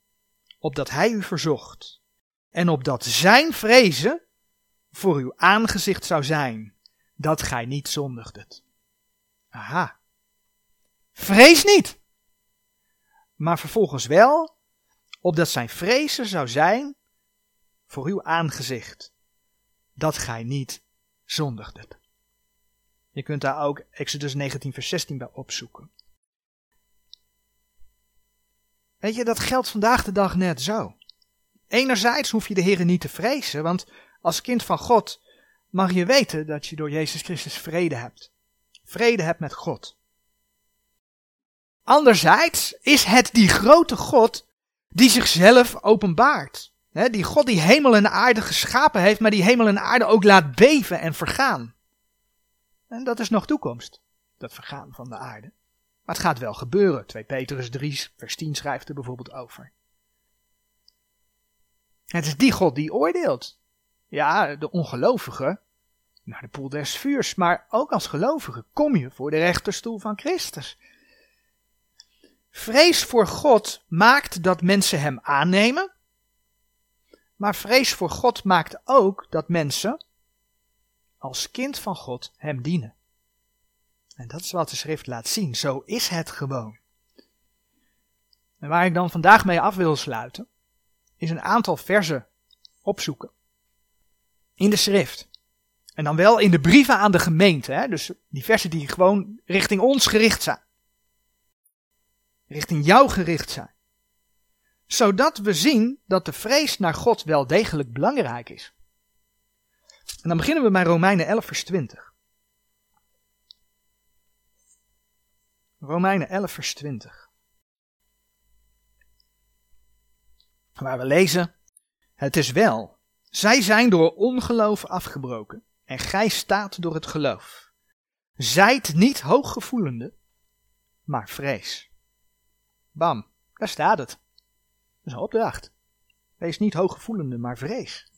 opdat hij u verzocht en opdat zijn vrezen voor uw aangezicht zou zijn, dat gij niet zondigdet. Aha. Vrees niet. Maar vervolgens wel, opdat zijn vrezen zou zijn voor uw aangezicht, dat gij niet zondigdet. Je kunt daar ook Exodus 19 vers 16 bij opzoeken. Weet je, dat geldt vandaag de dag net zo. Enerzijds hoef je de Heer niet te vrezen, want als kind van God mag je weten dat je door Jezus Christus vrede hebt. Vrede hebt met God. Anderzijds is het die grote God die zichzelf openbaart. die God die hemel en aarde geschapen heeft, maar die hemel en aarde ook laat beven en vergaan. En dat is nog toekomst, dat vergaan van de aarde. Maar het gaat wel gebeuren. 2 Petrus 3, vers 10 schrijft er bijvoorbeeld over. Het is die God die oordeelt. Ja, de ongelovige naar de poel des vuurs, maar ook als gelovige kom je voor de rechterstoel van Christus. Vrees voor God maakt dat mensen hem aannemen, maar vrees voor God maakt ook dat mensen als kind van God hem dienen. En dat is wat de schrift laat zien. Zo is het gewoon. En waar ik dan vandaag mee af wil sluiten, is een aantal versen opzoeken. In de schrift. En dan wel in de brieven aan de gemeente. Hè? Dus die versen die gewoon richting ons gericht zijn. Richting jou gericht zijn. Zodat we zien dat de vrees naar God wel degelijk belangrijk is. En dan beginnen we bij Romeinen 11 vers 20. Romeinen 11, vers 20. Waar we lezen: Het is wel, zij zijn door ongeloof afgebroken, en gij staat door het geloof. Zijt niet hooggevoelende, maar vrees. Bam, daar staat het. Dat is een opdracht. Wees niet hooggevoelende, maar vrees.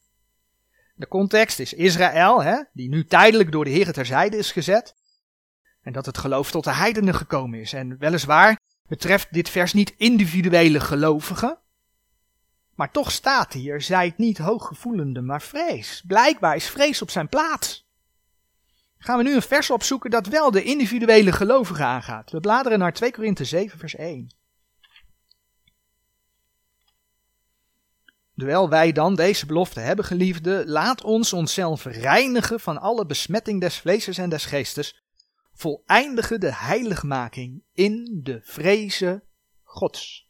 De context is Israël, hè, die nu tijdelijk door de Heer terzijde is gezet. En dat het geloof tot de heidenen gekomen is. En weliswaar betreft dit vers niet individuele gelovigen. Maar toch staat hier, zijt niet hooggevoelende, maar vrees. Blijkbaar is vrees op zijn plaats. Gaan we nu een vers opzoeken dat wel de individuele gelovigen aangaat. We bladeren naar 2 Korinthe 7 vers 1. Terwijl wij dan deze belofte hebben, geliefde, laat ons onszelf reinigen van alle besmetting des vleeses en des geestes, voleindigen de heiligmaking in de vrezen Gods.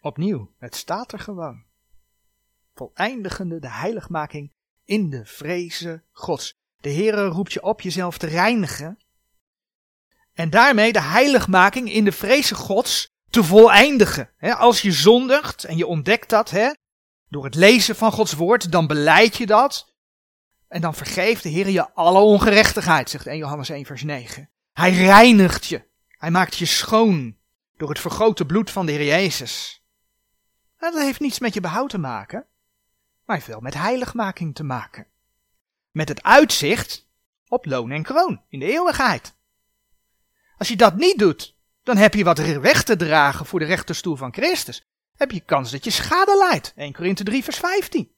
Opnieuw, het staat er gewoon. Voleindigende de heiligmaking in de vrezen Gods. De Heere roept je op jezelf te reinigen. En daarmee de heiligmaking in de vreze Gods te voleindigen. als je zondigt en je ontdekt dat door het lezen van Gods woord, dan beleid je dat. En dan vergeeft de Heer je alle ongerechtigheid, zegt 1 Johannes 1 vers 9. Hij reinigt je. Hij maakt je schoon door het vergrote bloed van de Heer Jezus. dat heeft niets met je behoud te maken, maar heeft wel met heiligmaking te maken. Met het uitzicht op loon en kroon in de eeuwigheid. Als je dat niet doet, dan heb je wat weg te dragen voor de rechterstoel van Christus. Heb je kans dat je schade leidt. 1 Korinthe 3 vers 15.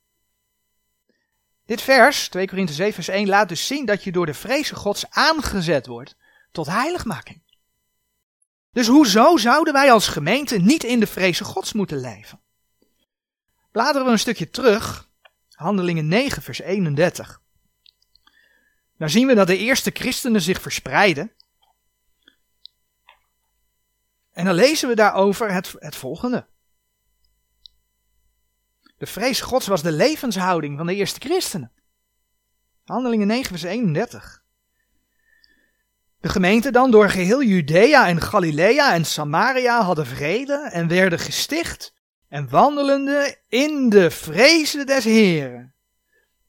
Dit vers, 2 Korinthe 7 vers 1, laat dus zien dat je door de vreze gods aangezet wordt tot heiligmaking. Dus hoezo zouden wij als gemeente niet in de vreze gods moeten leven? Bladeren we een stukje terug, handelingen 9 vers 31. Dan zien we dat de eerste christenen zich verspreiden. En dan lezen we daarover het, het volgende. De vrees gods was de levenshouding van de eerste christenen. Handelingen 9 vers 31. De gemeente dan door geheel Judea en Galilea en Samaria hadden vrede en werden gesticht en wandelende in de vrezen des Heren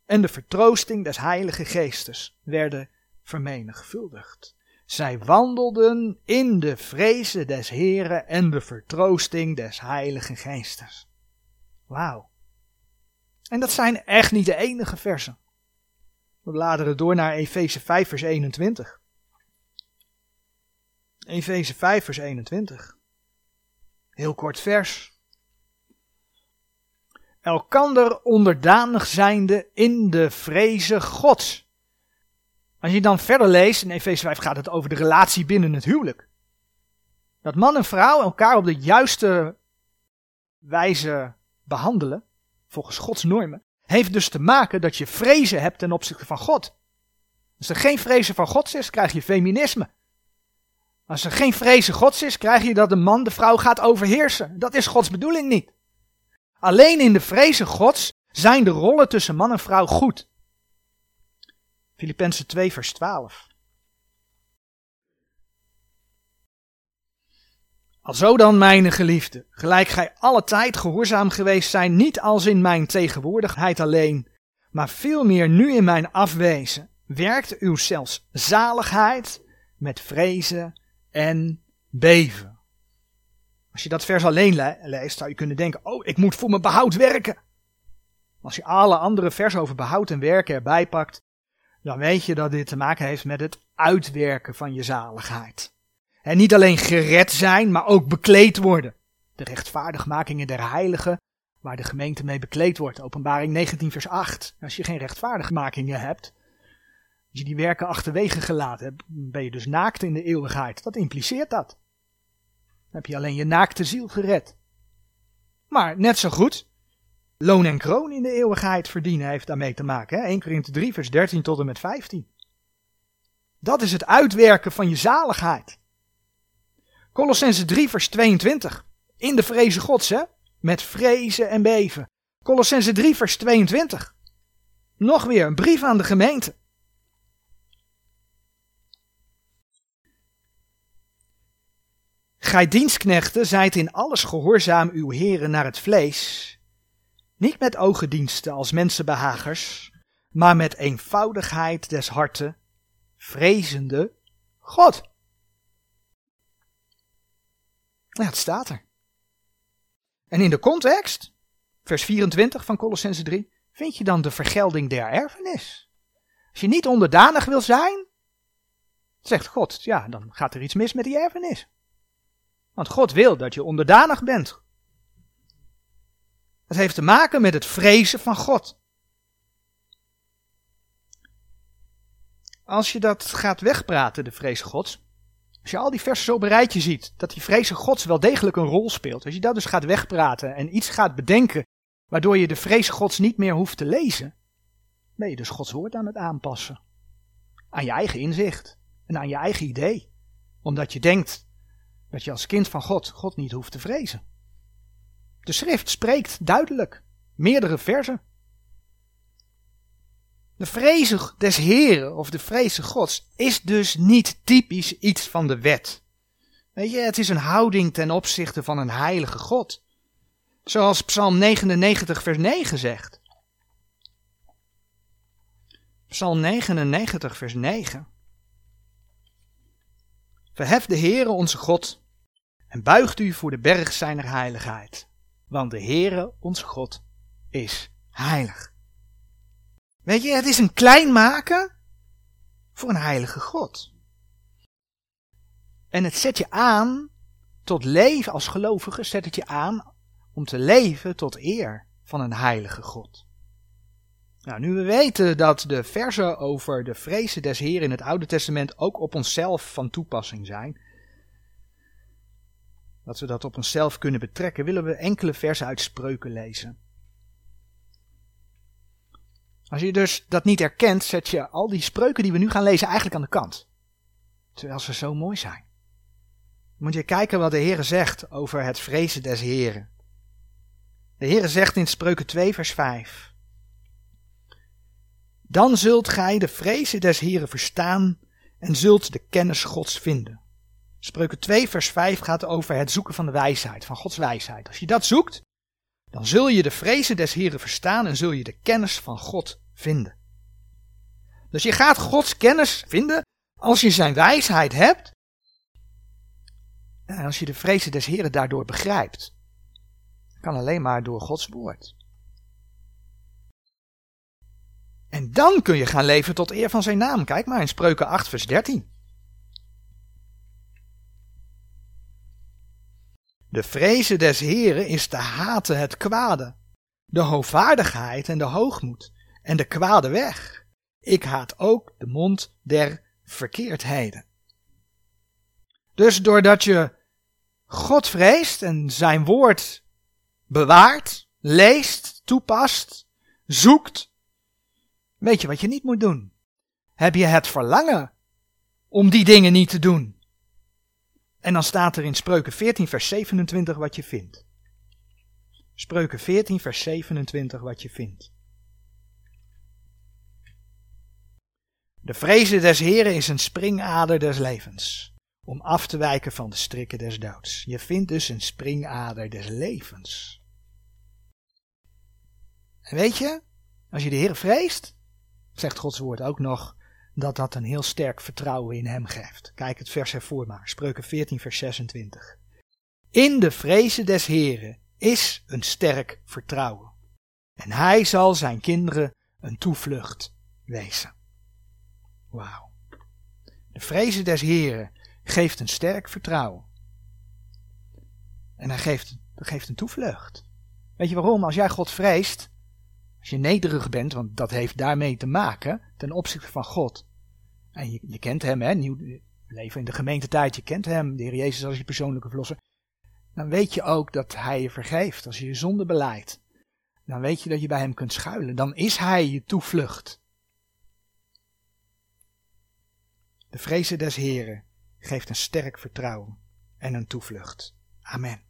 en de vertroosting des Heilige Geestes werden vermenigvuldigd. Zij wandelden in de vrezen des Heren en de vertroosting des Heilige Geestes. Wauw. En dat zijn echt niet de enige versen. We bladeren door naar Efeze 5 vers 21. Efeze 5 vers 21. Heel kort vers. Elkander onderdanig zijnde in de vreze Gods. Als je dan verder leest, in Efeze 5 gaat het over de relatie binnen het huwelijk. Dat man en vrouw elkaar op de juiste wijze behandelen volgens Gods normen, heeft dus te maken dat je vrezen hebt ten opzichte van God. Als er geen vrezen van God is, krijg je feminisme. Als er geen vrezen Gods is, krijg je dat de man de vrouw gaat overheersen. Dat is Gods bedoeling niet. Alleen in de vrezen Gods zijn de rollen tussen man en vrouw goed. Filippenzen 2 vers 12. Alzo dan, mijn geliefde, gelijk gij alle tijd gehoorzaam geweest zijn, niet als in mijn tegenwoordigheid alleen, maar veel meer nu in mijn afwezen, werkt uw zelfs zaligheid met vrezen en beven. Als je dat vers alleen leest, zou je kunnen denken, oh, ik moet voor mijn behoud werken. Als je alle andere vers over behoud en werken erbij pakt, dan weet je dat dit te maken heeft met het uitwerken van je zaligheid. En niet alleen gered zijn, maar ook bekleed worden. De rechtvaardigmakingen der heiligen, waar de gemeente mee bekleed wordt. Openbaring 19 vers 8. Als je geen rechtvaardigmakingen hebt, als je die werken achterwege gelaten hebt, ben je dus naakt in de eeuwigheid. Dat impliceert dat. Dan heb je alleen je naakte ziel gered. Maar net zo goed, loon en kroon in de eeuwigheid verdienen heeft daarmee te maken. Hè? 1 Korinthe 3 vers 13 tot en met 15. Dat is het uitwerken van je zaligheid. Colossense 3 vers 22. In de vrezen gods, hè? Met vrezen en beven. Colossense 3 vers 22. Nog weer een brief aan de gemeente. Gij dienstknechten zijt in alles gehoorzaam uw heren naar het vlees, niet met ogendiensten als mensenbehagers, maar met eenvoudigheid des harten, vrezende God. Ja, het staat er. En in de context, vers 24 van Colossense 3, vind je dan de vergelding der erfenis. Als je niet onderdanig wil zijn, zegt God, ja, dan gaat er iets mis met die erfenis. Want God wil dat je onderdanig bent. Het heeft te maken met het vrezen van God. Als je dat gaat wegpraten, de vrees Gods, als je al die versen zo een rijtje ziet, dat die vrezen gods wel degelijk een rol speelt. Als je dat dus gaat wegpraten en iets gaat bedenken, waardoor je de vrees gods niet meer hoeft te lezen, ben je dus Gods woord aan het aanpassen. Aan je eigen inzicht en aan je eigen idee. Omdat je denkt dat je als kind van God God niet hoeft te vrezen. De schrift spreekt duidelijk. Meerdere versen. De vrezen des Heren of de vrezen Gods is dus niet typisch iets van de wet. Weet je, het is een houding ten opzichte van een heilige God. Zoals Psalm 99, vers 9 zegt. Psalm 99, vers 9. Verhef de Heere onze God en buigt u voor de berg zijner heiligheid. Want de Heere onze God is heilig. Weet je, het is een klein maken voor een heilige God. En het zet je aan tot leven als gelovige, zet het je aan om te leven tot eer van een heilige God. Nou, nu we weten dat de versen over de vrezen des Heer in het Oude Testament ook op onszelf van toepassing zijn, dat we dat op onszelf kunnen betrekken, willen we enkele versen uit spreuken lezen. Als je dus dat niet herkent, zet je al die spreuken die we nu gaan lezen eigenlijk aan de kant. Terwijl ze zo mooi zijn. Moet je kijken wat de Heer zegt over het vrezen des Heren. De Heer zegt in Spreuken 2 vers 5. Dan zult gij de vrezen des Heren verstaan en zult de kennis Gods vinden. Spreuken 2 vers 5 gaat over het zoeken van de wijsheid, van Gods wijsheid. Als je dat zoekt, dan zul je de vrezen des Heren verstaan en zul je de kennis van God vinden. Dus je gaat Gods kennis vinden als je zijn wijsheid hebt en als je de vrezen des Heren daardoor begrijpt. Kan alleen maar door Gods woord. En dan kun je gaan leven tot eer van zijn naam. Kijk maar in Spreuken 8 vers 13. De vrezen des Heren is te haten het kwade, de hoogvaardigheid en de hoogmoed en de kwade weg. Ik haat ook de mond der verkeerdheden. Dus doordat je God vreest en zijn woord bewaart, leest, toepast, zoekt, weet je wat je niet moet doen? Heb je het verlangen om die dingen niet te doen? En dan staat er in Spreuken 14, vers 27 wat je vindt. Spreuken 14, vers 27 wat je vindt. De vrezen des Heren is een springader des levens, om af te wijken van de strikken des doods. Je vindt dus een springader des levens. En weet je, als je de Heer vreest, zegt Gods woord ook nog, dat dat een heel sterk vertrouwen in hem geeft. Kijk het vers ervoor maar, Spreuken 14 vers 26. In de vrezen des Heren is een sterk vertrouwen. En hij zal zijn kinderen een toevlucht wezen. Wauw. De vrezen des Heren geeft een sterk vertrouwen. En hij geeft, geeft een toevlucht. Weet je waarom? Als jij God vreest, als je nederig bent, want dat heeft daarmee te maken ten opzichte van God. En je, kent hem, hè, nieuw leven in de gemeentetijd, je kent hem, de Heer Jezus als je persoonlijke verlosser. Dan weet je ook dat hij je vergeeft als je je zonde beleidt. Dan weet je dat je bij hem kunt schuilen. Dan is hij je toevlucht. De vrezen des Heren geeft een sterk vertrouwen en een toevlucht. Amen.